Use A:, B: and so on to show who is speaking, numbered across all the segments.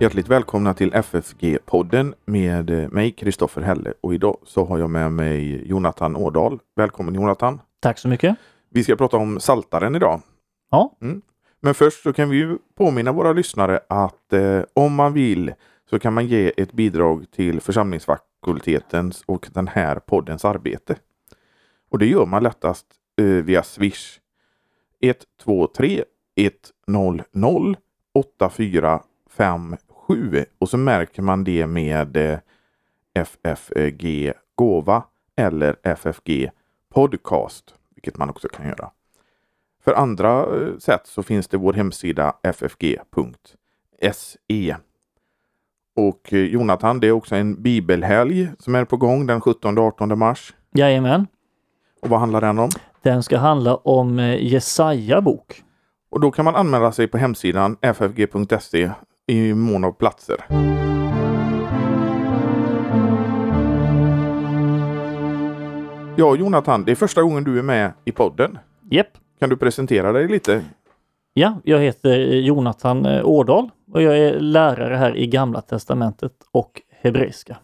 A: Hjärtligt välkomna till FFG-podden med eh, mig Kristoffer Helle och idag så har jag med mig Jonathan Ådahl. Välkommen Jonathan!
B: Tack så mycket!
A: Vi ska prata om Saltaren idag.
B: Ja.
A: Mm. Men först så kan vi ju påminna våra lyssnare att eh, om man vill så kan man ge ett bidrag till församlingsfakultetens och den här poddens arbete. Och det gör man lättast eh, via Swish 123 100 8457 och så märker man det med eh, FFG Gåva eller FFG Podcast, vilket man också kan göra. För andra eh, sätt så finns det vår hemsida ffg.se. Och eh, Jonathan, det är också en bibelhelg som är på gång den 17-18 mars.
B: Jajamän.
A: Och vad handlar den om?
B: Den ska handla om Jesaja bok.
A: Och då kan man anmäla sig på hemsidan ffg.se i mån av platser. Ja, Jonathan, det är första gången du är med i podden.
B: Japp.
A: Kan du presentera dig lite?
B: Ja, jag heter Jonathan eh, Årdal och jag är lärare här i Gamla Testamentet och Hebreiska.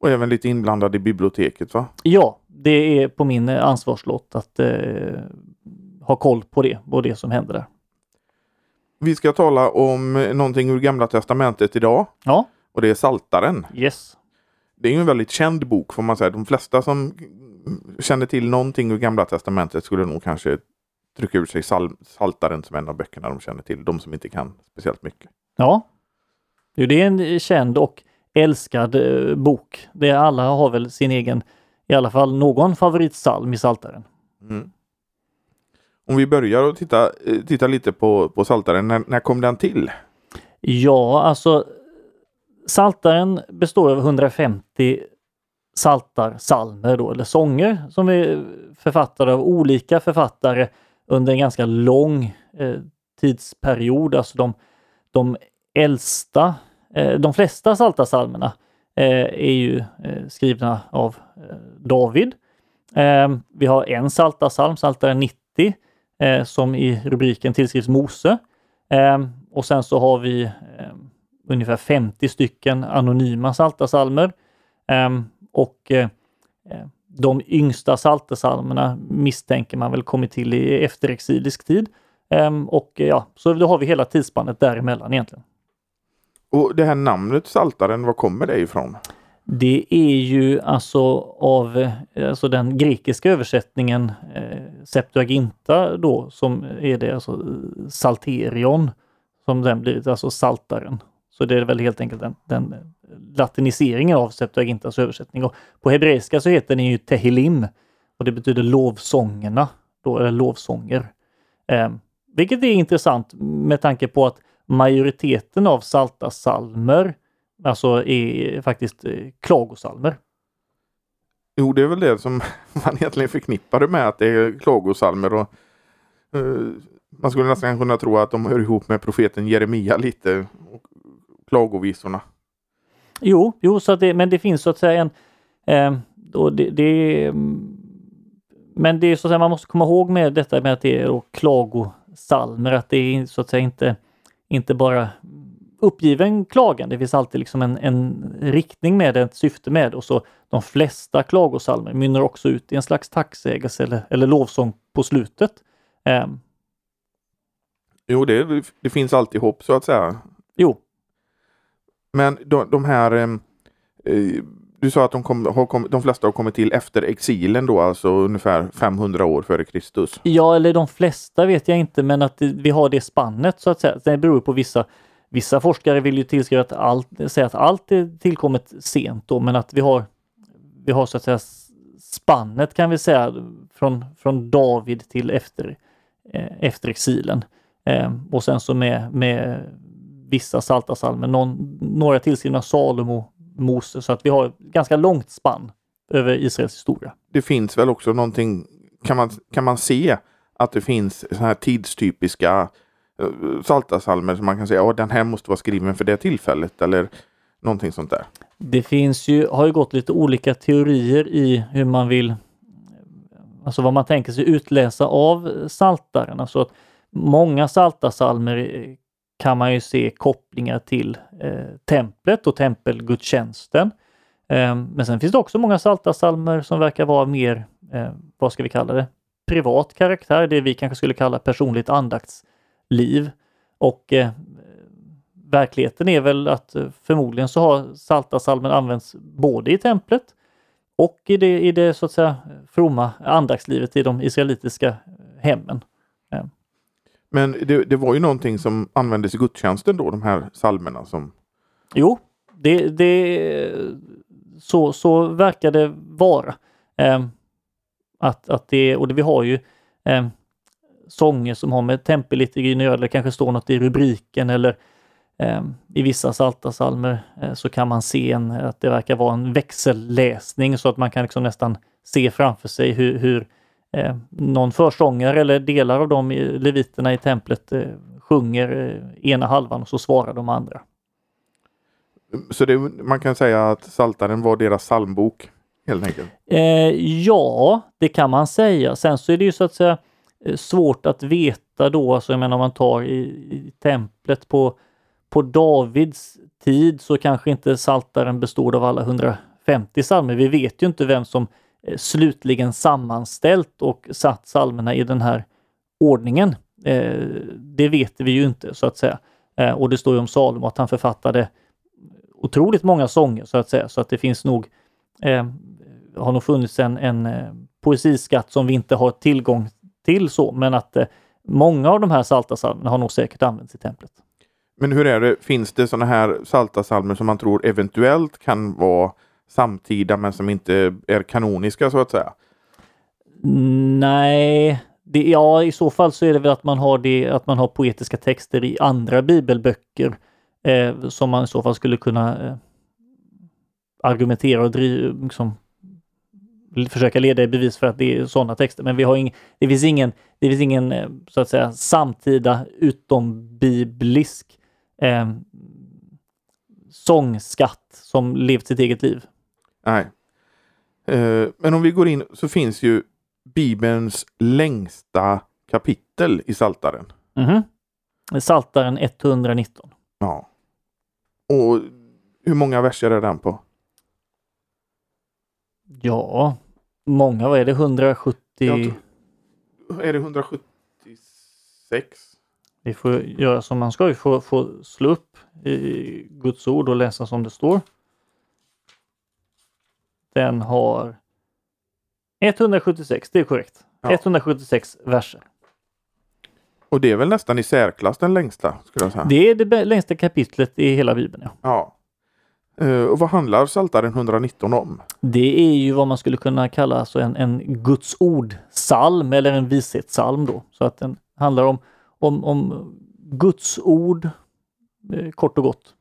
A: Och även lite inblandad i biblioteket va?
B: Ja, det är på min eh, ansvarslott att eh, ha koll på det och det som händer där.
A: Vi ska tala om någonting ur Gamla Testamentet idag.
B: Ja.
A: Och det är Saltaren.
B: Yes.
A: Det är ju en väldigt känd bok får man säga. De flesta som känner till någonting ur Gamla Testamentet skulle nog kanske trycka ur sig sal Saltaren som en av böckerna de känner till. De som inte kan speciellt mycket.
B: Ja. Det är en känd och älskad eh, bok. Det alla har väl sin egen, i alla fall någon favoritsalm i Saltaren.
A: Mm. Om vi börjar och titta, eh, titta lite på, på Saltaren, när, när kom den till?
B: Ja, alltså Saltaren består av 150 saltar, salmer då, eller sånger som är författade av olika författare under en ganska lång eh, tidsperiod. Alltså de, de äldsta, eh, de flesta saltarsalmerna eh, är ju eh, skrivna av eh, David. Eh, vi har en saltarsalm, Saltaren 90, Eh, som i rubriken tillskrivs Mose. Eh, och sen så har vi eh, ungefär 50 stycken anonyma saltasalmer. Och de yngsta saltarsalmerna misstänker man väl kommit till i efterexilisk tid. Och ja, så då har vi hela tidsspannet däremellan egentligen.
A: Och det här namnet Saltaren, var kommer det ifrån?
B: Det är ju alltså av alltså den grekiska översättningen eh, Septuaginta då som är det alltså Salterion som den blir, alltså Saltaren. Så det är väl helt enkelt den, den latiniseringen av Septuagintas översättning. Och på hebreiska så heter den ju Tehilim och det betyder lovsångerna, då, eller lovsånger. Eh, vilket är intressant med tanke på att majoriteten av salta salmer alltså är faktiskt eh, klagosalmer.
A: Jo, det är väl det som man egentligen förknippar det med att det är klagosalmer. Och, uh, man skulle nästan kunna tro att de hör ihop med profeten Jeremia lite. Och klagovisorna.
B: Jo, jo så det, men det finns så att säga en... Eh, och det, det, men det är så att säga, man måste komma ihåg med detta med att det är klagosalmer, att det är så att säga inte, inte bara uppgiven klagan. Det finns alltid liksom en, en riktning med det, ett syfte med det och så de flesta klagosalmer mynnar också ut i en slags tacksägelse eller, eller lovsång på slutet. Eh.
A: Jo, det, det finns alltid hopp så att säga.
B: Jo,
A: men de, de här eh, du sa att de, kom, har kom, de flesta har kommit till efter exilen då, alltså ungefär 500 år före Kristus.
B: Ja, eller de flesta vet jag inte, men att vi har det spannet så att säga. Det beror på vissa Vissa forskare vill ju tillskriva att allt, säga att allt är tillkommet sent då, men att vi har, vi har så att säga spannet kan vi säga från, från David till efter, eh, efter exilen. Eh, och sen så med, med vissa saltasalmer, någon, några tillskrivna Salomo, Mose, så att vi har ganska långt spann över Israels historia.
A: Det finns väl också någonting, kan man, kan man se att det finns så här tidstypiska uh, saltasalmer som man kan säga, att den här måste vara skriven för det tillfället eller någonting sånt där?
B: Det finns ju, har ju gått lite olika teorier i hur man vill, alltså vad man tänker sig utläsa av saltaren. Alltså att många saltasalmer eh, kan man ju se kopplingar till eh, templet och tempelgudstjänsten. Eh, men sen finns det också många saltasalmer som verkar vara mer, eh, vad ska vi kalla det, privat karaktär, det vi kanske skulle kalla personligt andakts andaktsliv. Och eh, verkligheten är väl att eh, förmodligen så har saltarsalmen använts både i templet och i det, i det så att säga fromma andaktslivet i de israelitiska hemmen.
A: Men det, det, var ju någonting som användes i gudstjänsten då, de här salmerna som...
B: Jo, det, det, så, så verkar det vara. Eh, att, att det, och det, vi har ju eh, sånger som har med tempelliturgin att göra, eller kanske står något i rubriken eller eh, i vissa saltasalmer eh, så kan man se en, att det verkar vara en växelläsning så att man kan liksom nästan se framför sig hur, hur eh, någon försångare eller delar av de leviterna i templet eh, sjunger eh, ena halvan och så svarar de andra.
A: Så det, man kan säga att Saltaren var deras psalmbok helt enkelt?
B: Eh, ja, det kan man säga. Sen så är det ju så att säga Eh, svårt att veta då, alltså jag menar om man tar i, i templet på, på Davids tid så kanske inte Saltaren bestod av alla 150 psalmer. Vi vet ju inte vem som eh, slutligen sammanställt och satt psalmerna i den här ordningen. Eh, det vet vi ju inte så att säga. Eh, och det står ju om Salomo att han författade otroligt många sånger så att säga, så att det finns nog eh, har nog funnits en, en eh, poesiskatt som vi inte har tillgång till så, men att eh, många av de här saltasalmerna har nog säkert använts i templet.
A: Men hur är det, finns det sådana här saltasalmer som man tror eventuellt kan vara samtida men som inte är kanoniska så att säga?
B: Nej, det, ja i så fall så är det väl att man har det, att man har poetiska texter i andra bibelböcker eh, som man i så fall skulle kunna eh, argumentera och driva, liksom, försöka leda i bevis för att det är sådana texter. Men vi har ing, det finns ingen, det finns ingen eh, så att säga samtida utombiblisk eh, sångskatt som levt sitt eget liv.
A: Nej. Eh, men om vi går in så finns ju Bibelns längsta kapitel i Saltaren.
B: Mm -hmm. Saltaren 119.
A: Ja. Och hur många verser är den på?
B: Ja, många. Vad är det? 170?
A: är det 176?
B: Vi får göra som man ska. Vi får, får slå upp i Guds ord och läsa som det står. Den har 176, det är korrekt. Ja. 176 verser.
A: Och det är väl nästan i särklass den längsta? Skulle jag säga.
B: Det är det längsta kapitlet i hela Bibeln. Ja.
A: ja. Uh, och vad handlar Psaltaren 119 om?
B: Det är ju vad man skulle kunna kalla alltså en, en Guds ord-psalm eller en vishetssalm då. Så att den handlar om, om, om Guds ord, eh, kort och gott.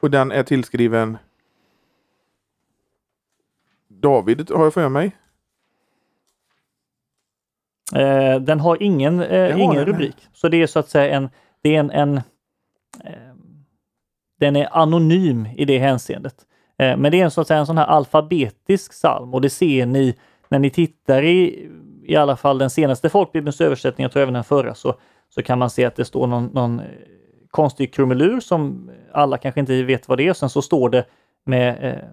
A: Och den är tillskriven David har jag för mig.
B: Eh, den har ingen, eh, ingen den. rubrik. Så det är så att säga en, det är en, en eh, den är anonym i det hänseendet. Eh, men det är en, så att säga, en sån här alfabetisk psalm och det ser ni när ni tittar i i alla fall den senaste folkbibelns översättning, jag tror även den förra, så, så kan man se att det står någon, någon eh, konstig krumelur som alla kanske inte vet vad det är. Sen så står det med eh,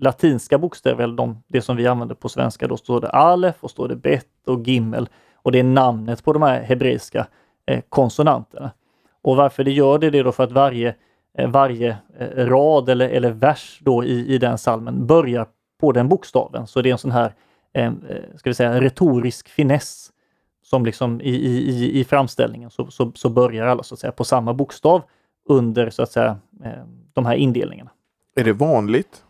B: latinska bokstäver, eller de, det som vi använder på svenska, då står det alef och står det bet och gimmel. Och det är namnet på de här hebreiska eh, konsonanterna. Och varför det gör det, det är då för att varje, varje eh, rad eller, eller vers då i, i den salmen börjar på den bokstaven. Så det är en sån här, eh, eh, ska vi säga, retorisk finess som liksom i, i, i framställningen så, så, så, börjar alla så att säga på samma bokstav under så att säga eh, de här indelningarna.
A: Är det vanligt?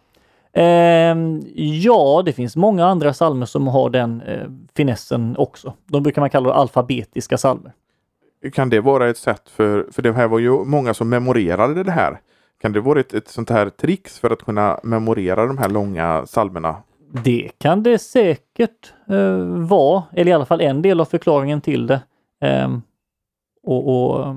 B: Eh, ja, det finns många andra salmer som har den eh, finessen också. De brukar man kalla alfabetiska salmer.
A: Kan det vara ett sätt för, för det här var ju många som memorerade det här. Kan det vara ett, ett sånt här trix för att kunna memorera de här långa salmerna?
B: Det kan det säkert eh, vara, eller i alla fall en del av förklaringen till det. Eh, och, och...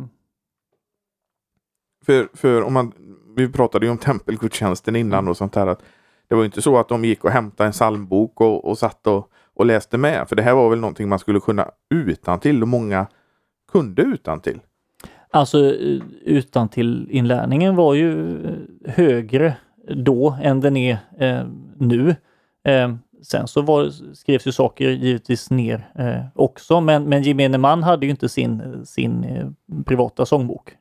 A: För, för om man, vi pratade ju om tempelgudstjänsten innan och sånt här. Att det var inte så att de gick och hämtade en psalmbok och, och satt och, och läste med. För det här var väl någonting man skulle kunna utan till och många kunde utan till.
B: Alltså utan till inlärningen var ju högre då än den är eh, nu. Eh, sen så var, skrevs ju saker givetvis ner eh, också, men, men gemene man hade ju inte sin, sin eh, privata sångbok.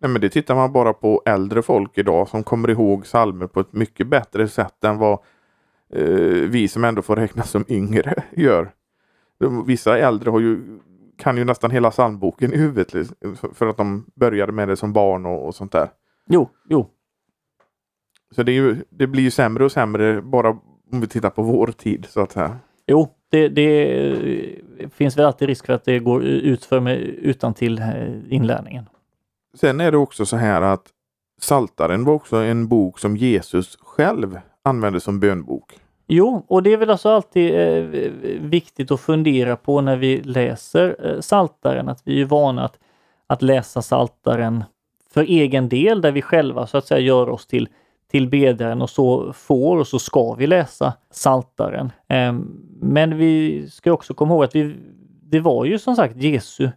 A: Nej, men det tittar man bara på äldre folk idag som kommer ihåg salmer på ett mycket bättre sätt än vad eh, vi som ändå får räknas som yngre gör. Vissa äldre har ju, kan ju nästan hela psalmboken i huvudet för att de började med det som barn och, och sånt där.
B: Jo, jo.
A: Så det, ju, det, blir ju sämre och sämre bara om vi tittar på vår tid så att säga.
B: Jo, det, det finns väl alltid risk för att det går ut för med utan till eh, inlärningen.
A: Sen är det också så här att Saltaren var också en bok som Jesus själv använde som bönbok.
B: Jo, och det är väl alltså alltid eh, viktigt att fundera på när vi läser eh, Saltaren att vi är vana att, att läsa Saltaren för egen del, där vi själva så att säga gör oss till till bedjaren och så får och så ska vi läsa Saltaren. Eh, men vi ska också komma ihåg att vi, det var ju som sagt Jesu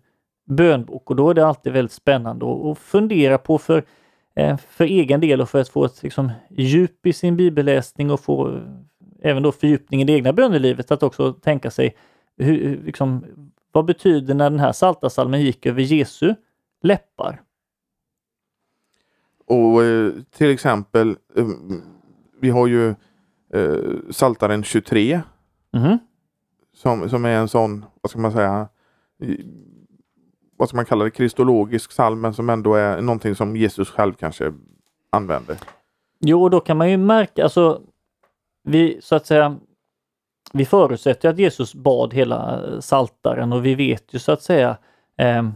B: bönbok och då är det alltid väldigt spännande att fundera på för, eh, för egen del och för att få ett liksom, djup i sin bibelläsning och få även då fördjupning i det egna bönelivet att också tänka sig hur, liksom, vad betyder när den här saltasalmen gick över Jesu läppar?
A: Och eh, till exempel, eh, vi har ju eh, Saltaren 23.
B: Mm.
A: Som, som är en sån, vad ska man säga, vad ska man kalla det, kristologisk psalm, men som ändå är någonting som Jesus själv kanske använde.
B: Jo, då kan man ju märka, alltså vi så att säga, vi förutsätter att Jesus bad hela eh, saltaren och vi vet ju så att säga eh,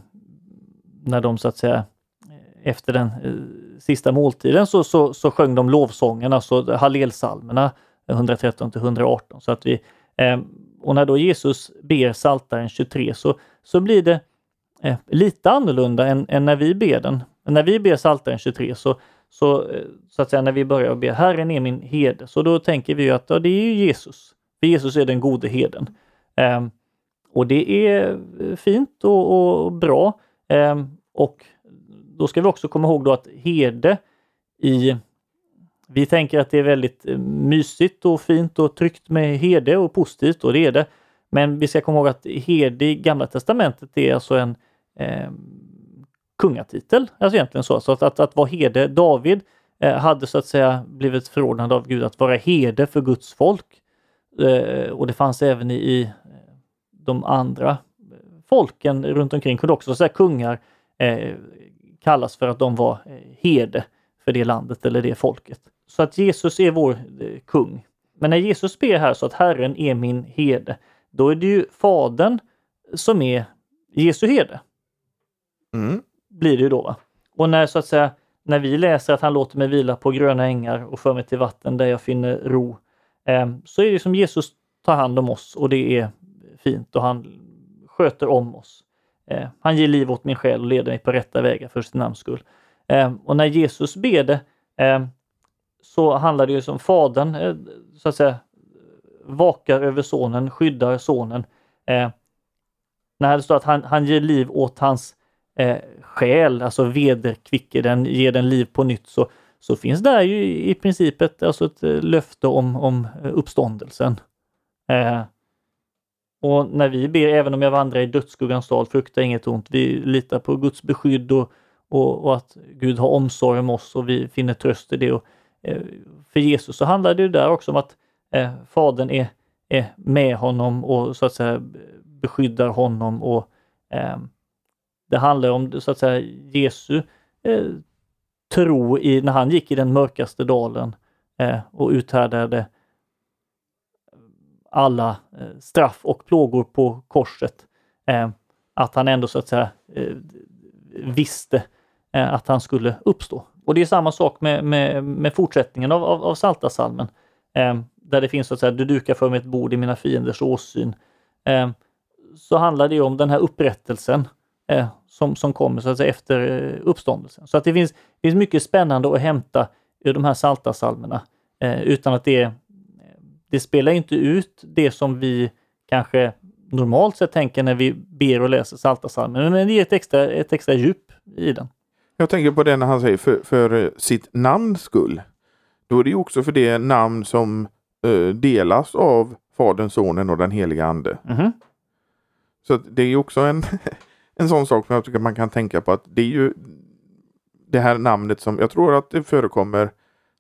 B: när de så att säga eh, efter den eh, sista måltiden så, så, så sjöng de lovsångerna, alltså hallelsalmerna 113 till 118. Så att vi, eh, och när då Jesus ber Saltaren 23 så, så blir det eh, lite annorlunda än, än, när vi ber den. När vi ber Saltaren 23 så, så, eh, så att säga när vi börjar be Herren är min herde, så då tänker vi att ja, det är ju Jesus. För Jesus är den gode heden. Eh, och det är eh, fint och, och bra. Eh, och då ska vi också komma ihåg då att herde i vi tänker att det är väldigt eh, mysigt och fint och tryggt med herde och positivt och det är det. Men vi ska komma ihåg att herde i Gamla Testamentet är alltså en eh, kungatitel. Alltså egentligen så. så att, att, att vara herde, David eh, hade så att säga blivit förordnad av Gud att vara herde för Guds folk. Eh, och det fanns även i, i eh, de andra eh, folken runt omkring kunde också så säga kungar eh, kallas för att de var eh, herde för det landet eller det folket. Så att Jesus är vår eh, kung. Men när Jesus ber här så att Herren är min herde, då är det ju Fadern som är Jesu herde.
A: Mm.
B: Blir det ju då. Va? Och när så att säga, när vi läser att han låter mig vila på gröna ängar och för mig till vatten där jag finner ro, eh, så är det som Jesus tar hand om oss och det är fint och han sköter om oss. Eh, han ger liv åt min själ och leder mig på rätta vägar för sitt namns skull. Eh, och när Jesus ber det eh, så handlar det ju som Fadern eh, så att säga vakar över sonen, skyddar sonen. Eh, när det står att han, han ger liv åt hans eh, själ, alltså vederkvicker den, ger den liv på nytt, så, så finns där ju i princip ett, alltså ett eh, löfte om, om eh, uppståndelsen. Eh, och när vi ber, även om jag vandrar i dödsskuggans dal, frukta inget ont. Vi litar på Guds beskydd och, och, och, att Gud har omsorg om oss och vi finner tröst i det. Och, eh, för Jesus så handlar det ju där också om att eh, Fadern är, är med honom och så att säga beskyddar honom. och eh, det handlar om så att säga Jesu eh, tro i, när han gick i den mörkaste dalen eh, och uthärdade alla eh, straff och plågor på korset. Eh, att han ändå så att säga eh, visste eh, att han skulle uppstå. Och det är samma sak med, med, med fortsättningen av, av, av Saltasalmen. Eh, där det finns så att säga, du dukar för mig ett bord i mina fienders åsyn. Eh, så handlar det om den här upprättelsen som, som kommer så att säga, efter uppståndelsen. Så att det finns, det finns mycket spännande att hämta ur de här Saltasalmerna utan att det det spelar inte ut det som vi kanske normalt sett tänker när vi ber och läser Psaltarpsalmen. Men det ger ett extra, ett extra djup i den.
A: Jag tänker på det när han säger för, för sitt namns skull. Då är det ju också för det namn som eh, delas av Fadern, Sonen och den heliga Ande.
B: Mhm.
A: Så att det är ju också en, en sån sak som jag tycker man kan tänka på att det är ju det här namnet som jag tror att det förekommer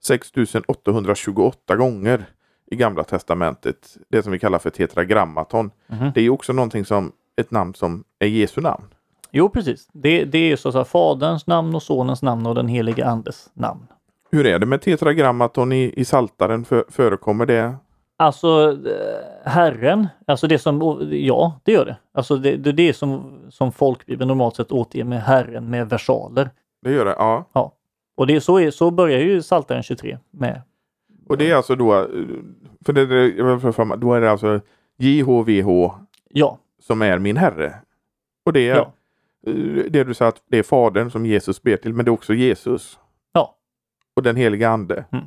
A: 6828 gånger i Gamla Testamentet. Det som vi kallar för tetragrammaton.
B: Mhm.
A: Det är också någonting som ett namn som är Jesu namn.
B: Jo, precis. Det, det är så att säga Faderns namn och Sonens namn och den helige Andes namn.
A: Hur är det med tetragrammaton i, i Saltaren? För, förekommer det?
B: Alltså eh, Herren, alltså det som, ja det gör det. Alltså det, det är det som, som folkbibeln normalt sett återger med Herren med versaler.
A: Det gör det, ja.
B: Och det är så, är, så börjar ju Psaltaren 23 med.
A: Och det är alltså då, för det, då är det alltså JHVH
B: Ja,
A: som är min herre. Och det är
B: Ja.
A: eh, det du sa att det är fadern som Jesus ber till, men det är också Jesus.
B: Ja.
A: Och den heliga ande.
B: Mm.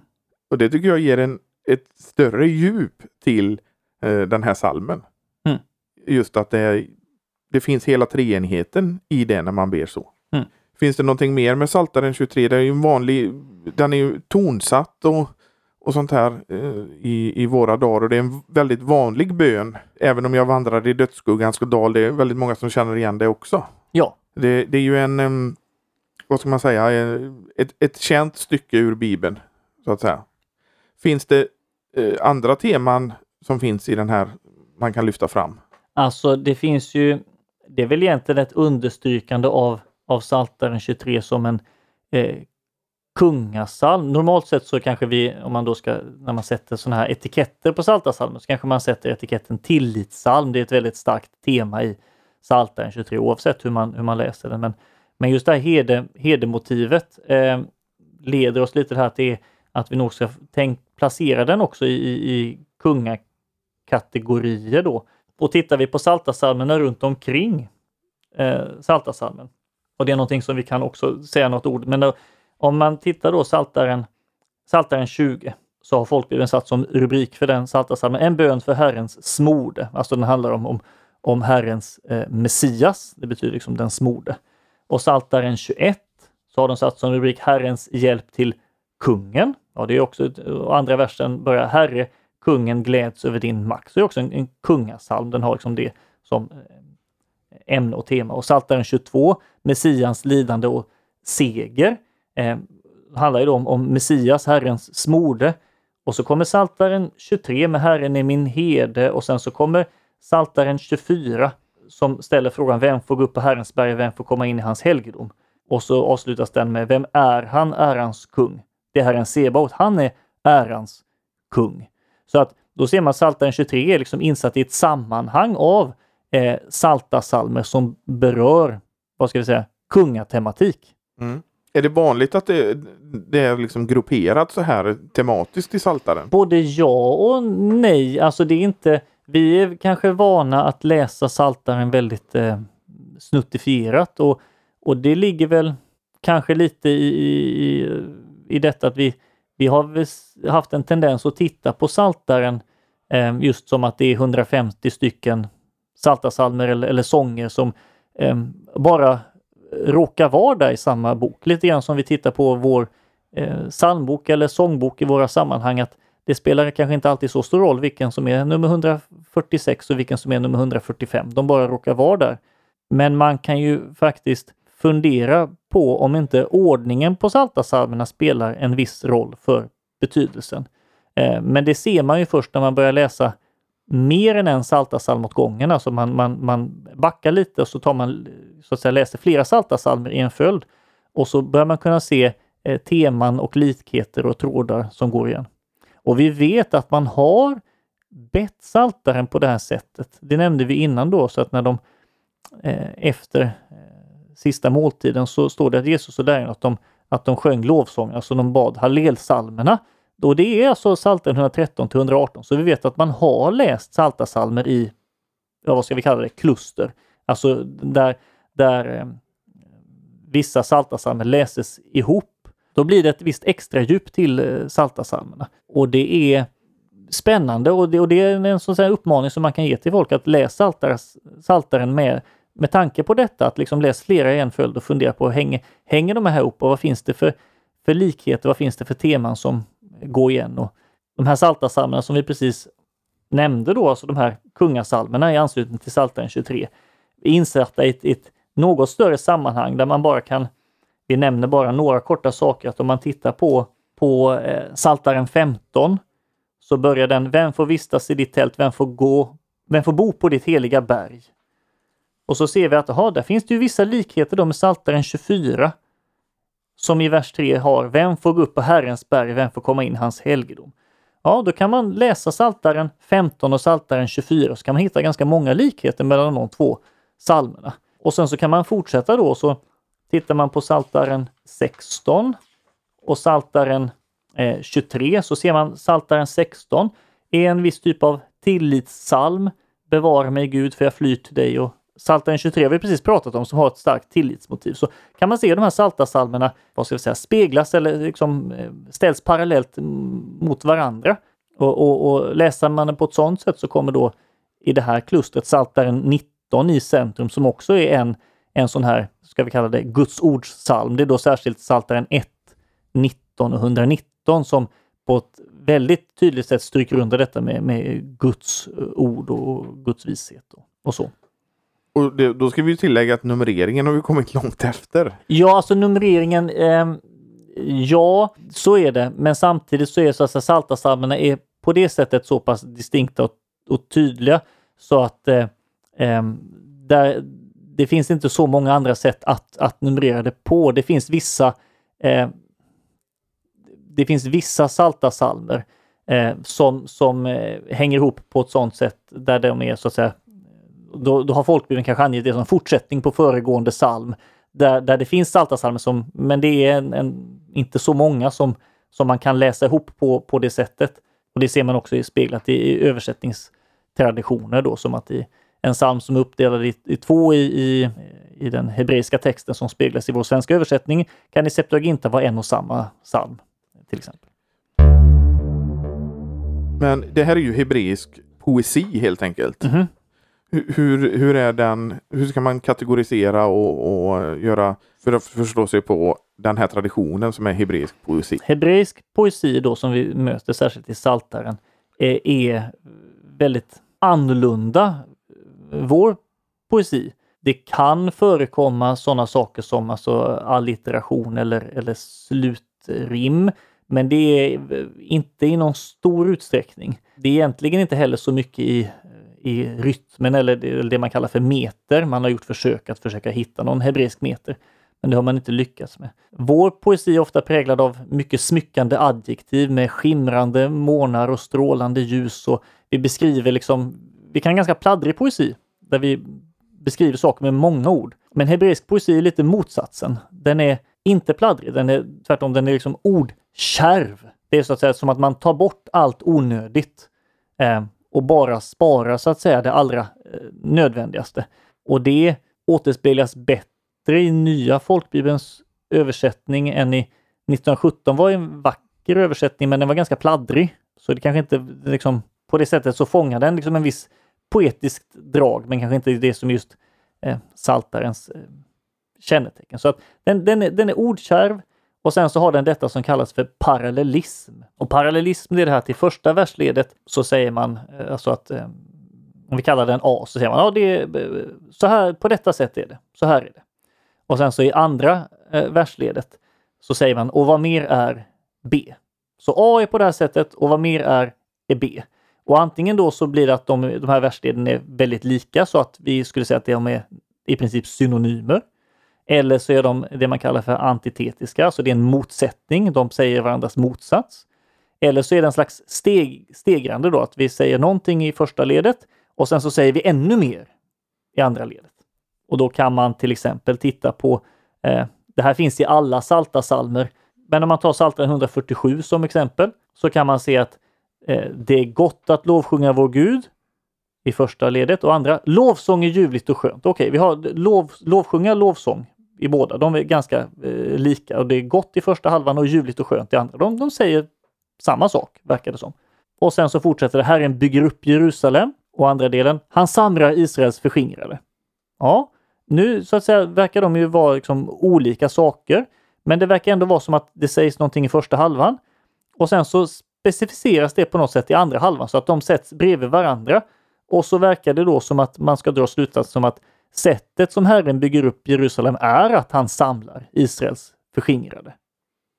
A: Och det tycker jag ger en, ett större djup till eh, den här salmen.
B: Mm.
A: Just att det, det finns hela treenigheten i det när man ber så.
B: Mm.
A: Finns det någonting mer med Psaltaren 23? Det är ju en vanlig, den är ju tonsatt och, och sånt här eh, i, i våra dagar. Och det är en väldigt vanlig bön. Även om jag vandrar i dödsskuggans dal. Det är väldigt många som känner igen det också.
B: ja,
A: Det, det är ju en, em, vad ska man säga, eh, ett, ett känt stycke ur Bibeln. Så att säga. Finns det Eh, andra teman som finns i den här man kan lyfta fram?
B: alltså det finns ju, det är väl egentligen ett understrykande av, av Psaltaren 23 som en eh, kungasalm. Normalt sett så kanske vi, om man då ska, när man sätter sådana här etiketter på Psaltarpsalmen, så kanske man sätter etiketten tillitssalm. Det är ett väldigt starkt tema i Psaltaren 23 oavsett hur man, hur man läser den. Men, men just det här herde, herdemotivet eh, leder oss lite till här att, det är, att vi nog ska tänk, placera den också i, i, i kungakategorier då. Och tittar vi på Psaltarpsalmerna runt omkring eh, Psaltarpsalmen, och det är någonting som vi kan också säga något ord, men då, om man tittar då Saltaren, Psaltaren 20 så har folkbibeln satt som rubrik för den Psaltarpsalmen en bön för Herrens smorde. Alltså den handlar om, om, om Herrens eh, Messias, det betyder liksom den smorde. Och Psaltaren 21 så har de satt som rubrik Herrens hjälp till kungen. Ja, det är också, och andra versen börjar Herre, kungen gläds över din makt. Så det är också en, en kungasalm, den har liksom det som eh, ämne och tema. Och Psaltaren 22, Messians lidande och seger, eh, handlar ju då om, om Messias, Herrens smorde. Och så kommer Psaltaren 23 med Herren är min herde och sen så kommer Psaltaren 24 som ställer frågan vem får gå upp på Herrens berg, vem får komma in i hans helgedom? Och så avslutas den med vem är han, ärans kung? Det är Herren Sebaot, han är ärans kung. Så att då ser man Psaltaren 23 är liksom insatt i ett sammanhang av eh, saltasalmer som berör, vad ska vi säga, kungatematik.
A: Mm. Är det vanligt att det, det är liksom grupperat så här tematiskt i Saltaren?
B: Både ja och nej. Alltså det är inte, vi är kanske vana att läsa Saltaren väldigt eh, snuttifierat och, och det ligger väl kanske lite i, i, i detta att vi, vi har haft en tendens att titta på Saltaren eh, just som att det är 150 stycken saltasalmer eller, eller sånger som eh, bara råkar vara där i samma bok. Lite grann som vi tittar på vår eh, psalmbok eller sångbok i våra sammanhang att det spelar kanske inte alltid så stor roll vilken som är nummer 146 och vilken som är nummer 145. De bara råkar vara där. Men man kan ju faktiskt fundera på om inte ordningen på psaltarpsalmerna spelar en viss roll för betydelsen. Eh, men det ser man ju först när man börjar läsa mer än en psaltarpsalm åt gången. Alltså man, man, man backar lite och så tar man så att säga läser flera psaltarpsalmer i en följd. Och så börjar man kunna se eh, teman och likheter och trådar som går igen. Och vi vet att man har bett saltaren på det här sättet. Det nämnde vi innan då, så att när de eh, efter sista måltiden så står det att Jesus och lärjungarna att de, att de sjöng lovsånger, alltså de bad hallelsalmerna. Och det är alltså Psaltaren 113 till 118, så vi vet att man har läst psaltarpsalmer i, ja, vad ska vi kalla det, kluster. Alltså där, där eh, vissa psaltarpsalmer läses ihop. Då blir det ett visst extra djup till eh, psaltarpsalmerna. Och det är spännande och det, och det är en sån här uppmaning som man kan ge till folk att läsa Saltaren med, med tanke på detta, att liksom läsa flera i en följd och fundera på hänger, hänger de här ihop och vad finns det för, för likheter, vad finns det för teman som går igen? Och de här psaltarpsalmerna som vi precis nämnde då, alltså de här kungasalmerna i anslutning till Psaltaren 23, är insatta i ett, ett något större sammanhang där man bara kan, vi nämner bara några korta saker, att om man tittar på, på eh, Saltaren 15 så börjar den Vem får vistas i ditt tält? Vem får gå? Vem får bo på ditt heliga berg? Och så ser vi att aha, där finns det ju vissa likheter då med Saltaren 24 som i vers 3 har Vem får gå upp på Herrens berg? Vem får komma in i hans helgedom? Ja, då kan man läsa Saltaren 15 och Saltaren 24 så kan man hitta ganska många likheter mellan de två psalmerna. Och sen så kan man fortsätta då så tittar man på Saltaren 16 och Saltaren eh, 23 så ser man Saltaren 16 är en viss typ av tillitssalm. Bevara mig Gud för jag flyr till dig och Saltaren 23 har vi precis pratat om som har ett starkt tillitsmotiv. Så kan man se de här saltasalmerna, vad ska vi säga, speglas eller liksom eh, ställs parallellt mot varandra. Och, och, och läser man det på ett sådant sätt så kommer då i det här klustret Saltaren 19 i centrum som också är en, en sån här, ska vi kalla det, Guds ordssalm. Det är då särskilt Saltaren 1, 19 och 119 som på ett väldigt tydligt sätt stryker under detta med, med Guds ord och Guds vishet och, och så.
A: Och det, då ska vi tillägga att numreringen har vi kommit långt efter.
B: Ja, alltså numreringen, eh, ja, så är det. Men samtidigt så är så att saltasalmerna är på det sättet så pass distinkta och, och tydliga så att eh, eh, där, det finns inte så många andra sätt att, att numrera det på. Det finns vissa eh, det finns vissa saltasalmer eh, som, som eh, hänger ihop på ett sådant sätt där de är så att säga då, då har folkbibeln kanske angett det som fortsättning på föregående psalm. Där, där det finns saltarsalmer som, men det är en, en, inte så många som, som man kan läsa ihop på, på det sättet. Och det ser man också speglat i, i översättningstraditioner då, som att i en psalm som är uppdelad i, i två i, i, i den hebreiska texten som speglas i vår svenska översättning kan i Septuaginta vara en och samma psalm, till exempel.
A: Men det här är ju hebreisk poesi helt enkelt.
B: Mm -hmm.
A: Hur, hur är den, hur ska man kategorisera och, och göra för att förstå sig på den här traditionen som är hebreisk poesi?
B: Hebreisk poesi då som vi möter särskilt i Saltaren är, är väldigt annorlunda eh, vår poesi. Det kan förekomma sådana saker som alltså allitteration eller, eller slutrim, men det är eh, inte i någon stor utsträckning. Det är egentligen inte heller så mycket i i rytmen eller det man kallar för meter. Man har gjort försök att försöka hitta någon hebreisk meter, men det har man inte lyckats med. Vår poesi är ofta präglad av mycket smyckande adjektiv med skimrande månar och strålande ljus och vi beskriver liksom, vi kan ha ganska pladdrig poesi där vi beskriver saker med många ord. Men hebreisk poesi är lite motsatsen. Den är inte pladdrig, den är tvärtom, den är liksom ordkärv. Det är så att säga som att man tar bort allt onödigt. Eh, och bara spara så att säga det allra eh, nödvändigaste. Och det återspeglas bättre i nya folkbibelns översättning än i 1917 var en vacker översättning, men den var ganska pladdrig. Så det kanske inte liksom på det sättet så fångar den liksom en viss poetiskt drag, men kanske inte det som just eh, saltarens eh, kännetecken. Så att den, den, är, den är ordkärv, och sen så har den detta som kallas för parallellism. Och parallellism det är det här till första versledet så säger man eh, alltså att eh, om vi kallar den A så säger man ja, det är, så här på detta sätt är det. Så här är det. Och sen så i andra versledet så säger man och vad mer är B. Så A är på det här sättet och vad mer är, är B. Och antingen då så blir det att de, de här versleden är väldigt lika så att vi skulle säga att de är i princip synonymer. Eller så är de det man kallar för antitetiska, så det är en motsättning. De säger varandras motsats. Eller så är det en slags steg, stegrande då, att vi säger någonting i första ledet och sen så säger vi ännu mer i andra ledet. Och då kan man till exempel titta på, eh, det här finns i alla salta salmer, men om man tar Psaltaren 147 som exempel så kan man se att eh, det är gott att lovsjunga vår Gud i första ledet och andra lovsång är ljuvligt och skönt. Okej, okay, vi har lov, lovsjunga, lovsång i båda. De är ganska eh, lika och det är gott i första halvan och ljuvligt och skönt i andra. De, de säger samma sak, verkar det som. Och sen så fortsätter det. Herren bygger upp Jerusalem. Och andra delen. Han samlar Israels förskingrade. Ja, nu så att säga verkar de ju vara liksom olika saker. Men det verkar ändå vara som att det sägs någonting i första halvan. Och sen så specificeras det på något sätt i andra halvan så att de sätts bredvid varandra. Och så verkar det då som att man ska dra slutsatsen som att sättet som Herren bygger upp Jerusalem är att han samlar Israels förskingrade.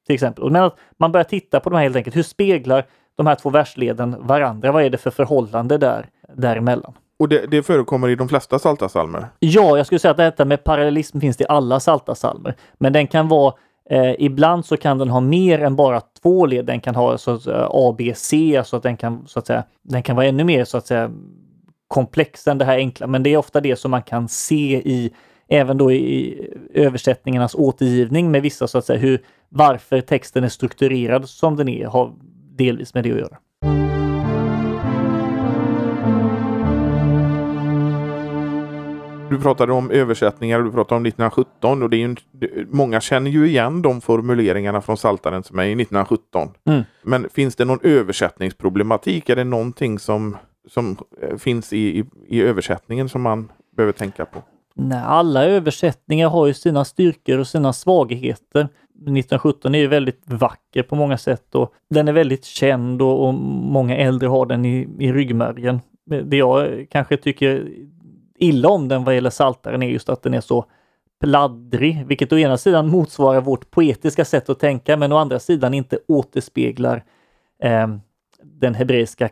B: Till exempel. Men att man börjar titta på de här helt enkelt. Hur speglar de här två versleden varandra? Vad är det för förhållande där däremellan?
A: Och det, det förekommer i de flesta saltasalmer?
B: Ja, jag skulle säga att detta med parallellism finns i alla saltasalmer. Men den kan vara Eh, ibland så kan den ha mer än bara två led. Den kan ha så att A, B, C, så att den kan så att säga, den kan vara ännu mer så att säga komplex än det här enkla. Men det är ofta det som man kan se i även då i översättningarnas återgivning med vissa så att säga hur varför texten är strukturerad som den är har delvis med det att göra.
A: Du pratade om översättningar och du pratade om 1917 och det är ju, många känner ju igen de formuleringarna från Saltaren som är i 1917. Mm. Men finns det någon översättningsproblematik? Är det någonting som, som eh, finns i, i, i översättningen som man behöver tänka på?
B: Nej, alla översättningar har ju sina styrkor och sina svagheter. 1917 är ju väldigt vacker på många sätt och den är väldigt känd och, och många äldre har den i, i ryggmärgen. Det jag kanske tycker illa om den vad gäller Saltaren är just att den är så pladdrig, vilket å ena sidan motsvarar vårt poetiska sätt att tänka, men å andra sidan inte återspeglar eh, den hebreiska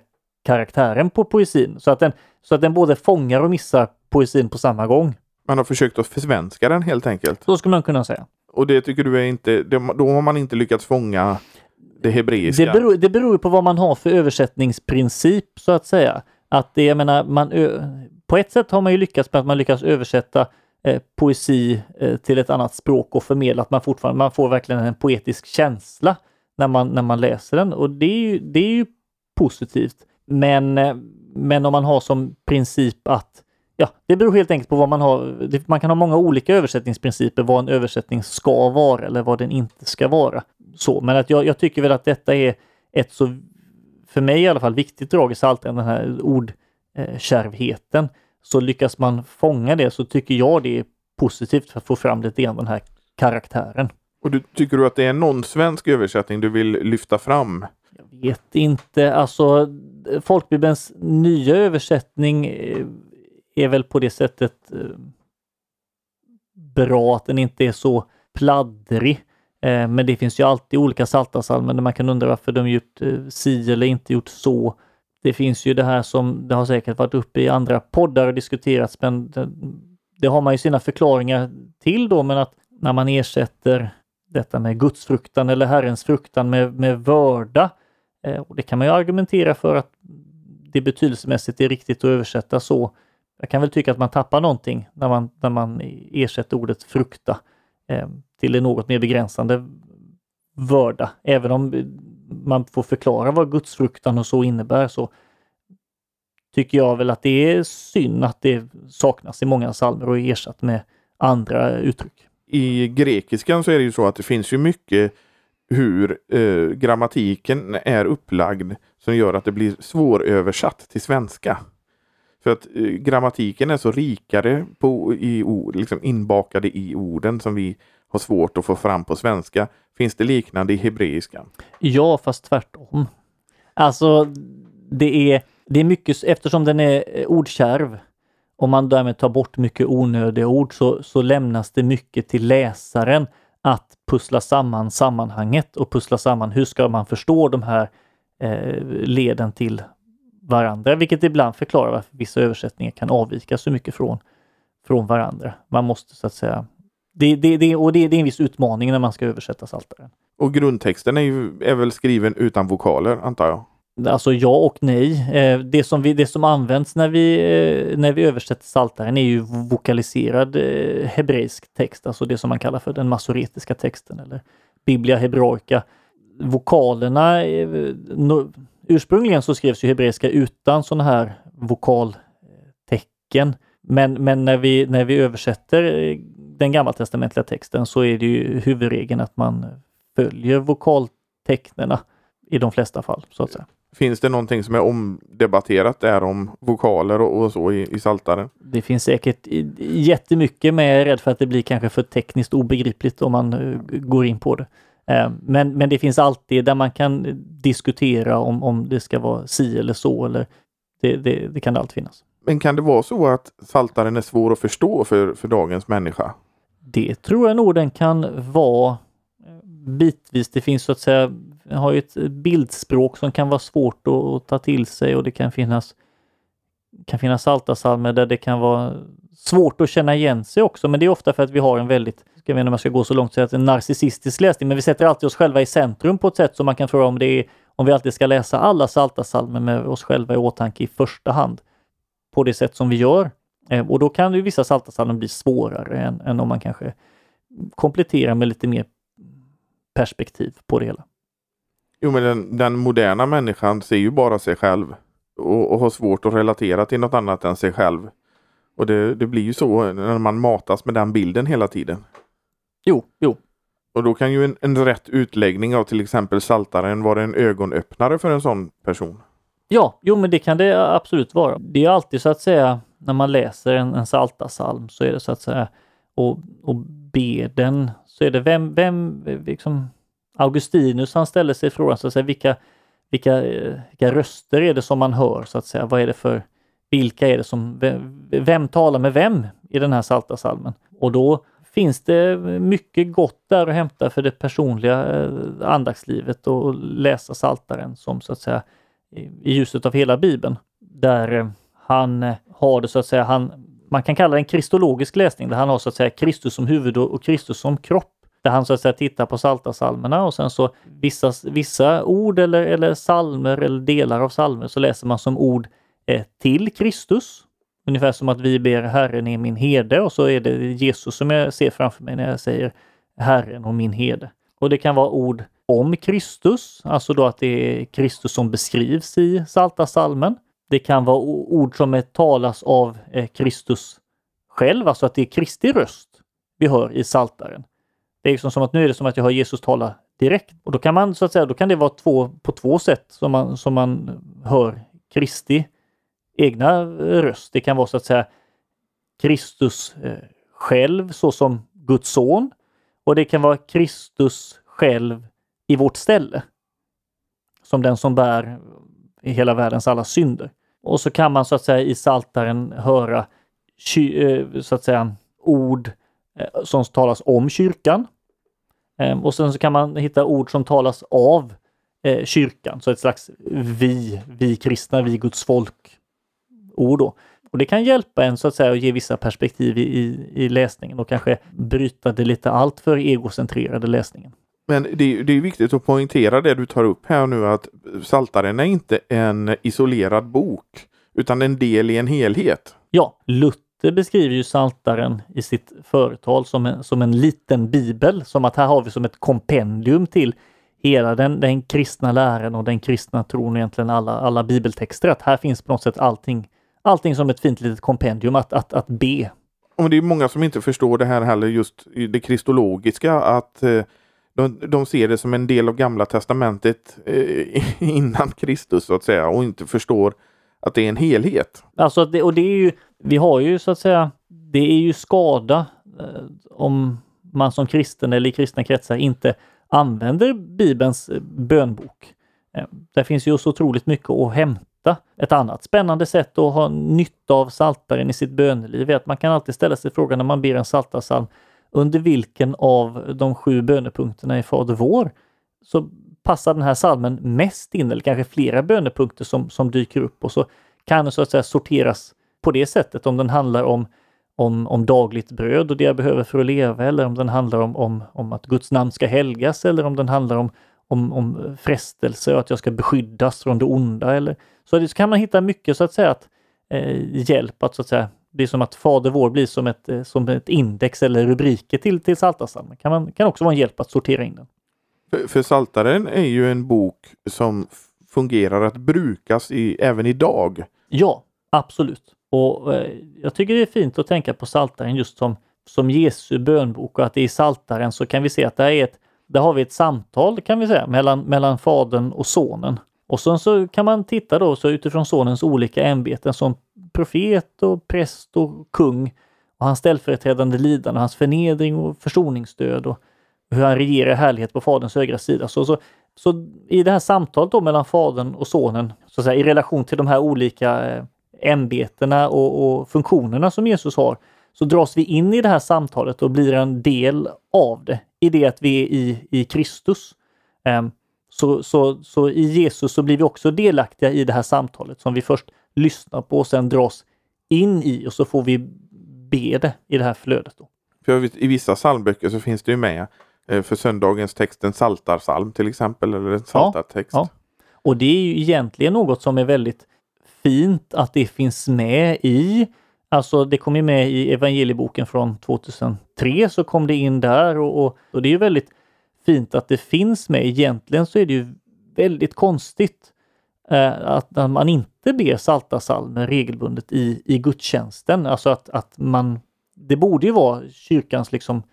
B: karaktären på poesin. Så att, den, så att den både fångar och missar poesin på samma gång.
A: Man har försökt att försvenska den helt enkelt.
B: Så skulle man kunna säga.
A: Och det tycker du är inte, då har man inte lyckats fånga det hebreiska?
B: Det beror, det beror på vad man har för översättningsprincip så att säga. Att det, jag menar, man, på ett sätt har man ju lyckats med att man lyckas översätta eh, poesi eh, till ett annat språk och förmedla att man fortfarande, man får verkligen en poetisk känsla när man, när man läser den och det är ju, det är ju positivt. Men, eh, men om man har som princip att Ja, det beror helt enkelt på vad man har. Man kan ha många olika översättningsprinciper vad en översättning ska vara eller vad den inte ska vara. Så, men att jag, jag tycker väl att detta är ett så, för mig i alla fall, viktigt drag i Psaltaren, den här ord eh, kärvheten. Så lyckas man fånga det så tycker jag det är positivt för att få fram lite grann den här karaktären.
A: Och du, tycker du att det är någon svensk översättning du vill lyfta fram?
B: Jag vet inte. Alltså Folkbibelns nya översättning eh, är väl på det sättet eh, bra att den inte är så pladdrig. Eh, men det finns ju alltid olika saltarsalmer där man kan undra varför de gjort si eller inte gjort så. Det finns ju det här som det har säkert varit uppe i andra poddar och diskuterats, men det, det har man ju sina förklaringar till då, men att när man ersätter detta med gudsfruktan eller Herrens fruktan med, med vörda, Eh, och det kan man ju argumentera för att det betydelsemässigt är riktigt att översätta så. Jag kan väl tycka att man tappar någonting när man, när man ersätter ordet frukta eh, till en något mer begränsande vörda. Även om man får förklara vad gudsfruktan och så innebär så tycker jag väl att det är synd att det saknas i många psalmer och är ersatt med andra uttryck.
A: I grekiskan så är det ju så att det finns ju mycket hur eh, grammatiken är upplagd som gör att det blir svåröversatt till svenska. För att eh, grammatiken är så rikare på, i ord, liksom inbakade i orden som vi har svårt att få fram på svenska. Finns det liknande i hebreiska?
B: Ja, fast tvärtom. Alltså, det är, det är mycket, eftersom den är eh, ordkärv, om man därmed tar bort mycket onödiga ord så, så lämnas det mycket till läsaren att pussla samman sammanhanget och pussla samman hur ska man förstå de här eh, leden till varandra, vilket ibland förklarar varför vissa översättningar kan avvika så mycket från, från varandra. Man måste så att säga det, det, det, och det, det är en viss utmaning när man ska översätta Psaltaren.
A: Och grundtexten är, ju, är väl skriven utan vokaler, antar jag?
B: Alltså ja och nej. Eh, det som, vi, det som används när vi, eh, när vi översätter Psaltaren är ju vokaliserad eh, hebreisk text, alltså det som man kallar för den masoretiska texten eller Biblia hebraica. Vokalerna, ursprungligen så skrevs ju hebreiska utan sådana här vokaltecken. Men, men när, vi, när vi översätter den gammaltestamentliga texten så är det ju huvudregeln att man följer vokaltecknena. i de flesta fall. så att säga.
A: Finns det någonting som är omdebatterat där om vokaler och, och så i, i saltaren?
B: Det finns säkert jättemycket men jag är rädd för att det blir kanske för tekniskt obegripligt om man eh, går in på det. Eh, Men, men det finns alltid där man kan diskutera om, om det ska vara si eller så eller det, det, det kan det alltid finnas.
A: Men kan det vara så att saltaren är svår att förstå för, för dagens människa?
B: Det tror jag nog den kan vara bitvis. Det finns så att säga, har ju ett bildspråk som kan vara svårt att, ta till sig och det kan finnas kan finnas saltasalmer där det kan vara svårt att känna igen sig också. Men det är ofta för att vi har en väldigt, jag vet inte om jag ska gå så långt, så att en narcissistisk läsning, men vi sätter alltid oss själva i centrum på ett sätt som man kan fråga om det är om vi alltid ska läsa alla saltasalmer med oss själva i åtanke i första hand på det sätt som vi gör. Eh, och då kan ju vissa saltasalmer bli svårare än, än om man kanske kompletterar med lite mer perspektiv på det hela.
A: Jo, men den, den moderna människan ser ju bara sig själv och, och har svårt att relatera till något annat än sig själv. Och det, det blir ju så när man matas med den bilden hela tiden.
B: Jo, jo,
A: Och då kan ju en, en rätt utläggning av till exempel saltaren vara en ögonöppnare för en sån person.
B: Ja, jo men det kan det absolut vara. Det är alltid så att säga när man läser en, en saltasalm så är det så att säga och, och ber den så är det vem, vem liksom Augustinus han ställer sig frågan så att säga vilka, vilka, vilka röster är det som man hör så att säga. Vad är det för, vilka är det som, vem, vem talar med vem i den här saltasalmen? Och då finns det mycket gott där att hämta för det personliga eh, andagslivet andaktslivet och läsa saltaren som så att säga i ljuset av hela Bibeln. Där eh, han eh, har det så att säga, han, man kan kalla det en kristologisk läsning, där han har så att säga Kristus som huvud och Kristus som kropp. Där han så att säga tittar på saltasalmerna och sen så vissa, vissa ord eller, eller salmer eller delar av salmer så läser man som ord eh, till Kristus. Ungefär som att vi ber Herren är min herde och så är det Jesus som jag ser framför mig när jag säger Herren och min herde. Och det kan vara ord om Kristus, alltså då att det är Kristus som beskrivs i Salta salmen. Det kan vara ord som är talas av eh, Kristus själv, alltså att det är Kristi röst vi hör i Saltaren. Det är liksom som att nu är det som att jag hör Jesus tala direkt och då kan man så att säga, då kan det vara två på två sätt som man, som man hör Kristi egna eh, röst. Det kan vara så att säga Kristus eh, själv såsom Guds son och det kan vara Kristus själv i vårt ställe. Som den som bär i hela världens alla synder. Och så kan man så att säga i saltaren höra eh, så att säga ord eh, som talas om kyrkan. Ehm, och sen så kan man hitta ord som talas av eh, kyrkan, så ett slags vi, vi kristna, vi Guds folk ord då. Och det kan hjälpa en så att säga att ge vissa perspektiv i, i, i läsningen och kanske bryta det lite alltför egocentrerade läsningen.
A: Men det, är- det är viktigt att poängtera det du tar upp här nu att Saltaren är inte en isolerad bok utan en del i en helhet.
B: Ja, Luther beskriver ju Saltaren i sitt företal som en, som en liten bibel, som att här har vi som ett kompendium till hela den, den kristna läran och den kristna tron och egentligen alla, alla bibeltexter. Att här finns på något sätt allting, allting som ett fint litet kompendium att, att, att be.
A: Och det är många som inte förstår det här heller just det kristologiska att eh, de, de ser det som en del av gamla testamentet eh, innan Kristus så att säga och inte förstår att det är en helhet.
B: Alltså det, och det är ju, vi har ju så att säga, det är ju skada eh, om man som kristen eller i kristna kretsar inte använder Bibelns eh, bönbok. Eh, där finns ju så otroligt mycket att hämta. Ett annat spännande sätt att ha nytta av saltaren i sitt böneliv är att man kan alltid ställa sig frågan när man ber en saltarsalm under vilken av de sju bönepunkterna i Fader vår så passar den här salmen mest in, eller kanske flera bönepunkter som, som dyker upp och så kan den så att säga sorteras på det sättet om den handlar om, om, om dagligt bröd och det jag behöver för att leva eller om den handlar om, om, om att Guds namn ska helgas eller om den handlar om, om, om frestelse och att jag ska beskyddas från det onda. Eller, så, det, så kan man hitta mycket så att säga att eh, hjälp att så att säga det är som att Fader vår blir som ett, eh, som ett index eller rubriker till, till Psaltarpsalmen. Kan, man, kan också vara en hjälp att sortera in den.
A: För, för Saltaren är ju en bok som fungerar att brukas i, även idag.
B: Ja, absolut. Och eh, jag tycker det är fint att tänka på Saltaren just som, som Jesu bönbok och att i Saltaren så kan vi se att det är ett, där har vi ett samtal kan vi säga mellan, mellan fadern och sonen. Och sen så kan man titta då så utifrån sonens olika ämbeten som profet och präst och kung och hans ställföreträdande lidande, hans förnedring och försoningsstöd och hur han regerar härlighet på faderns högra sida. Så, så, så i det här samtalet då mellan fadern och sonen, så att säga, i relation till de här olika eh, ämbetena och, och funktionerna som Jesus har, så dras vi in i det här samtalet och blir en del av det i det att vi är i, i Kristus. Um, så, så, så i Jesus så blir vi också delaktiga i det här samtalet som vi först lyssnar på och sen dras in i och så får vi be det i det här flödet. Då.
A: För I vissa psalmböcker så finns det ju med eh, för söndagens text en saltarsalm till exempel eller en saltartext. Ja,
B: ja. Och det är ju egentligen något som är väldigt fint att det finns med i Alltså det kom ju med i evangelieboken från 2003 så kom det in där och, och, och det är ju väldigt fint att det finns med. Egentligen så är det ju väldigt konstigt att man inte ber salta salmer regelbundet i, i gudstjänsten. Alltså att, att man, det borde ju vara kyrkans liksom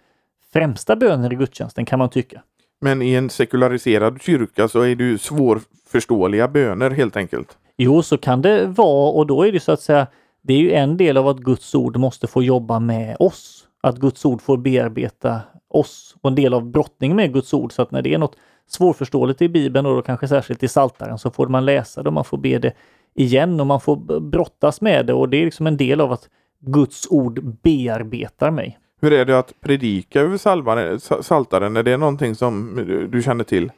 B: främsta böner i gudstjänsten kan man tycka.
A: Men i en sekulariserad kyrka så är det ju svårförståeliga böner helt enkelt.
B: Jo, så kan det vara och då är det så att säga, det är ju en del av att Guds ord måste få jobba med oss. Att Guds ord får bearbeta oss och en del av brottningen med Guds ord. Så att när det är något svårförståeligt i Bibeln och då kanske särskilt i Saltaren så får man läsa det och man får be det igen och man får brottas med det och det är liksom en del av att Guds ord bearbetar mig.
A: Hur är det att predika över salvaren, Saltaren? Är det någonting som du känner till?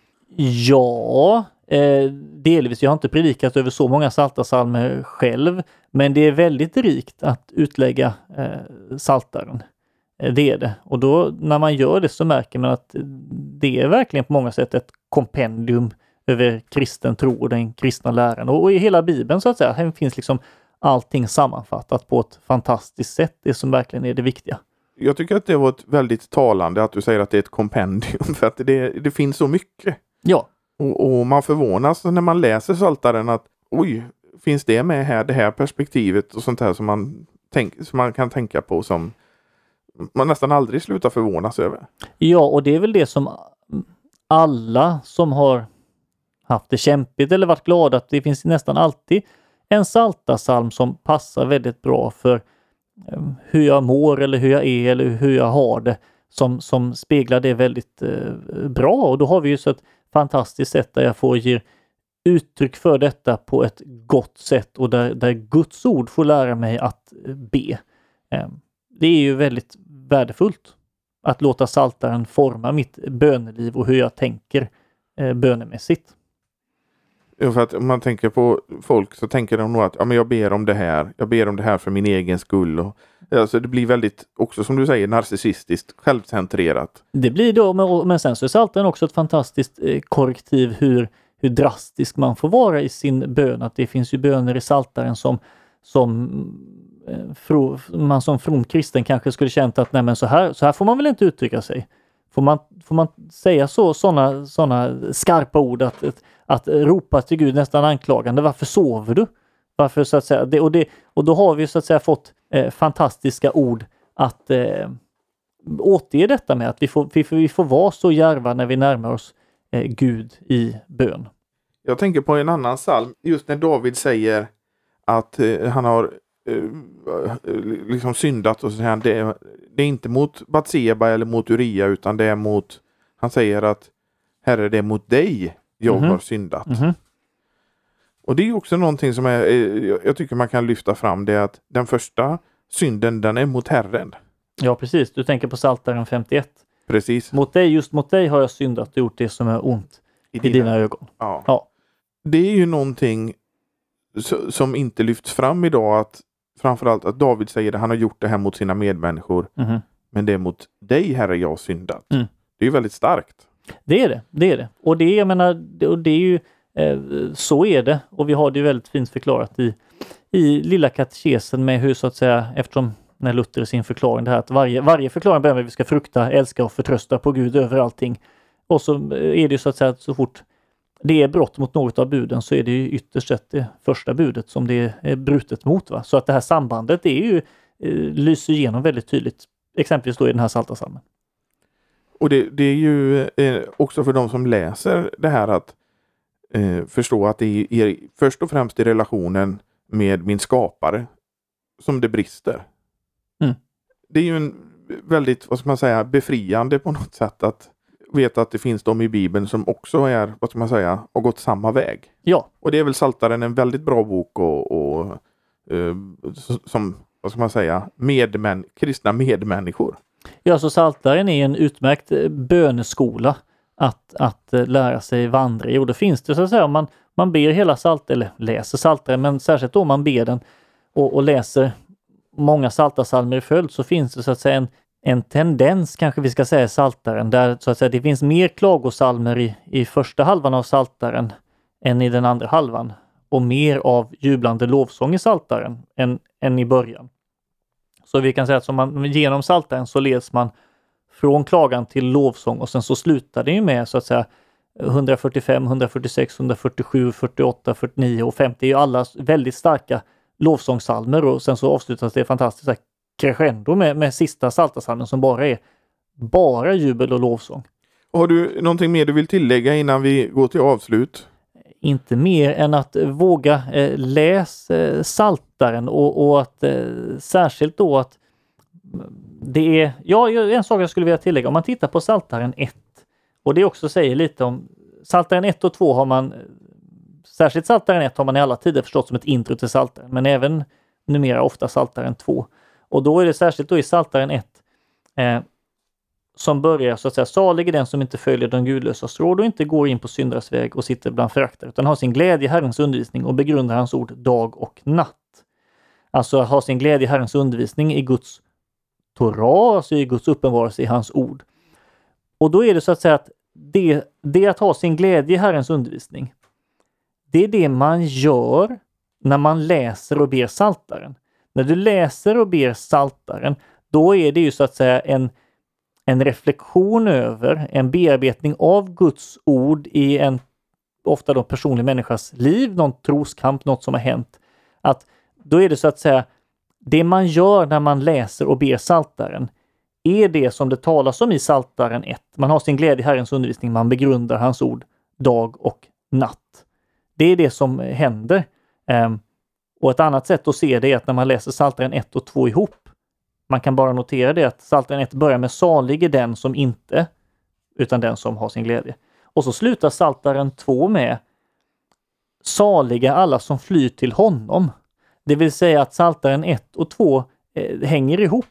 B: Ja, eh, delvis. Jag har inte predikat över så många saltarsalmer själv, men det är väldigt rikt att utlägga eh, saltaren. Eh, det är det. Och då när man gör det så märker man att det är verkligen på många sätt ett kompendium över kristen tro och den kristna läran. Och, i hela Bibeln så att säga, här finns liksom allting sammanfattat på ett fantastiskt sätt, det som verkligen är det viktiga.
A: Jag tycker att det var ett väldigt talande att du säger att det är ett kompendium, för att det, det finns så mycket.
B: Ja.
A: Och, och man förvånas när man läser Saltaren att oj, finns det med här, det här perspektivet och sånt här som man, tänk, som man kan tänka på som man nästan aldrig slutar förvånas över.
B: Ja, och det är väl det som alla som har haft det kämpigt eller varit glada att det finns nästan alltid en saltasalm som passar väldigt bra för ehm, hur jag mår eller hur jag är eller hur jag har det som, som speglar det väldigt eh, bra och då har vi ju så ett fantastiskt sätt där jag får ge uttryck för detta på ett gott sätt och där, där Guds ord får lära mig att eh, be. Eh, det är ju väldigt värdefullt att låta saltaren forma mitt böneliv och hur jag tänker eh, bönemässigt.
A: Ja, för att om man tänker på folk så tänker de nog att ja, men jag ber om det här. Jag ber om det här för min egen skull. Och, alltså det blir väldigt, också som du säger, narcissistiskt, självcentrerat.
B: Det blir då, men, men sen så är saltaren också ett fantastiskt eh, korrektiv hur, hur drastisk man får vara i sin bön. Att det finns ju böner i saltaren som, som man som from kristen kanske skulle känt att nej men så här, så här får man väl inte uttrycka sig. Får man, får man säga så, sådana såna skarpa ord att, att, att ropa till Gud nästan anklagande, varför sover du? Varför så att säga, det, och, det, och då har vi så att säga fått eh, fantastiska ord att eh, återge detta med att vi får, vi, vi får vara så järva när vi närmar oss eh, Gud i bön.
A: Jag tänker på en annan psalm, just när David säger att eh, han har liksom syndat och så säger han det, det är inte mot Batseba eller mot Uria utan det är mot han säger att Herre det är mot dig jag mm -hmm. har syndat. Mm -hmm. Och det är också någonting som är, eh, jag tycker man kan lyfta fram det att den första synden den är mot Herren.
B: Ja precis, du tänker på Psaltaren 51.
A: Precis.
B: Mot dig, just mot dig har jag syndat och gjort det som är ont i, i dina, dina, ögon.
A: Ja. ja. Det är ju någonting som inte lyfts fram idag att framförallt att David säger att han har gjort det här mot sina medmänniskor. Mm. Men det är mot dig Herre jag har syndat. Mm. Det är väldigt starkt.
B: Det är det, det är det. Och det, jag menar, det, det är ju eh, så är det och vi har det väldigt fint förklarat i, i lilla katekesen med hur så att säga eftersom när Luther i sin förklaring det här att varje, varje förklaring börjar med att vi ska frukta, älska och förtrösta på Gud över allting. Och så är det så att säga att så fort det är brott mot något av buden så är det ju ytterst sett det första budet som det är brutet mot. Va? Så att det här sambandet är ju, eh, lyser igenom väldigt tydligt, exempelvis då i den här Psaltarpsalmen.
A: Och det, det är ju eh, också för de som läser det här att eh, förstå att det är först och främst i relationen med min skapare som det brister.
B: Mm.
A: Det är ju en väldigt, vad ska man säga, befriande på något sätt att veta att det finns de i Bibeln som också är, vad ska man säga, har gått samma väg.
B: Ja,
A: Och det är väl Saltaren en väldigt bra bok och, och s- som, vad ska man säga, medmän, kristna medmänniskor.
B: ja så Saltaren är en utmärkt eh, böneskola att, att eh, lära sig vandra i. Och då finns det så att säga, om man, man ber hela salt eller läser Saltaren, men särskilt då man ber den och, och läser många saltarsalmer i följd så finns det så att säga en, en tendens kanske vi ska säga i Saltaren där så att säga det finns mer klagosalmer i, i första halvan av Saltaren än i den andra halvan och mer av jublande lovsång i Saltaren än, än i början. Så vi kan säga att som man, genom Saltaren så leds man från klagan till lovsång och sen så slutar det ju med så att säga 145, 146, 147, 48, 49 och 50 är ju alla väldigt starka lovsångssalmer och sen så avslutas det fantastiskt crescendo med, med sista saltasalmen som bara är bara jubel och lovsång.
A: Har du någonting mer du vill tillägga innan vi går till avslut?
B: Inte mer än att våga eh, läs eh, saltaren och, och att eh, särskilt då att det är, ja en sak jag skulle vilja tillägga, om man tittar på saltaren 1 och det också säger lite om Saltaren 1 och 2 har man Särskilt Saltaren 1 har man i alla tider förstått som ett intro till Saltaren, men även numera ofta Saltaren 2. Och då är det särskilt då i Saltaren 1 eh, som börjar så att säga, salig är den som inte följer de gudlösas råd och inte går in på syndaras väg och sitter bland föraktare, utan har sin glädje i Herrens undervisning och begrundar hans ord dag och natt. Alltså har sin glädje i Herrens undervisning i Guds Torah, alltså i Guds uppenbarelse i hans ord. Och då är det så att säga att det, det att ha sin glädje i Herrens undervisning, det är det man gör när man läser och ber saltaren. När du läser och ber saltaren, då är det ju så att säga en, en reflektion över, en bearbetning av Guds ord i en ofta då personlig människas liv, någon troskamp, något som har hänt. Att då är det så att säga, det man gör när man läser och ber saltaren är det som det talas om i Saltaren 1. Man har sin glädje i Herrens undervisning, man begrundar hans ord dag och natt. Det är det som händer. Ehm, och ett annat sätt att se det är att när man läser Psaltaren 1 och 2 ihop, man kan bara notera det att Psaltaren 1 börjar med salig är den som inte, utan den som har sin glädje. Och så slutar Psaltaren 2 med saliga alla som flyr till honom. Det vill säga att Psaltaren 1 och 2 eh, hänger ihop.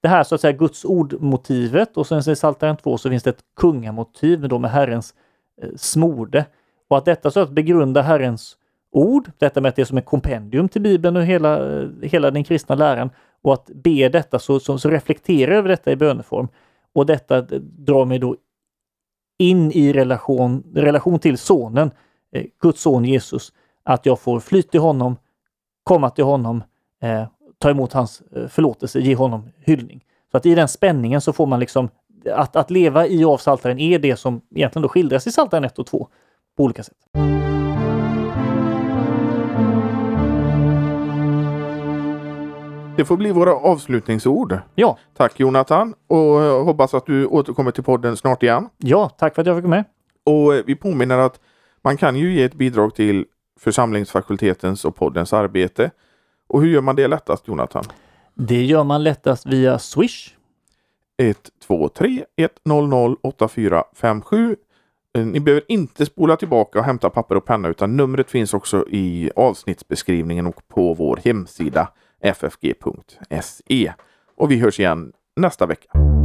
B: Det här så att säga Guds ord-motivet och sen i Psaltaren 2 så finns det ett kungamotiv då med Herrens eh, smorde. Och att detta så att begrunda Herrens ord, detta med att det är som ett kompendium till Bibeln och hela, hela den kristna läran och att be detta så, så, så reflektera över detta i böneform. Och detta drar mig då in i relation, relation till sonen, eh, Guds son Jesus, att jag får flyt till honom, komma till honom, eh, ta emot hans eh, förlåtelse, ge honom hyllning. Så att i den spänningen så får man liksom att, att leva i avsaltaren är det som egentligen då skildras i Psaltaren 1 och 2 på olika sätt.
A: Det får bli våra avslutningsord.
B: Ja,
A: Tack Jonathan och jag hoppas att du återkommer till podden snart igen.
B: ja, tack för att jag fick med.
A: Och eh, vi påminner att man kan ju ge ett bidrag till församlingsfakultetens och poddens arbete. Och hur gör man det lättast Jonathan?
B: Det gör man lättast via Swish.
A: 123 100 8457. Eh, Ni behöver inte spola tillbaka och hämta papper och penna utan numret finns också i avsnittsbeskrivningen och på vår hemsida ffg.se. Och vi hörs igen nästa vecka.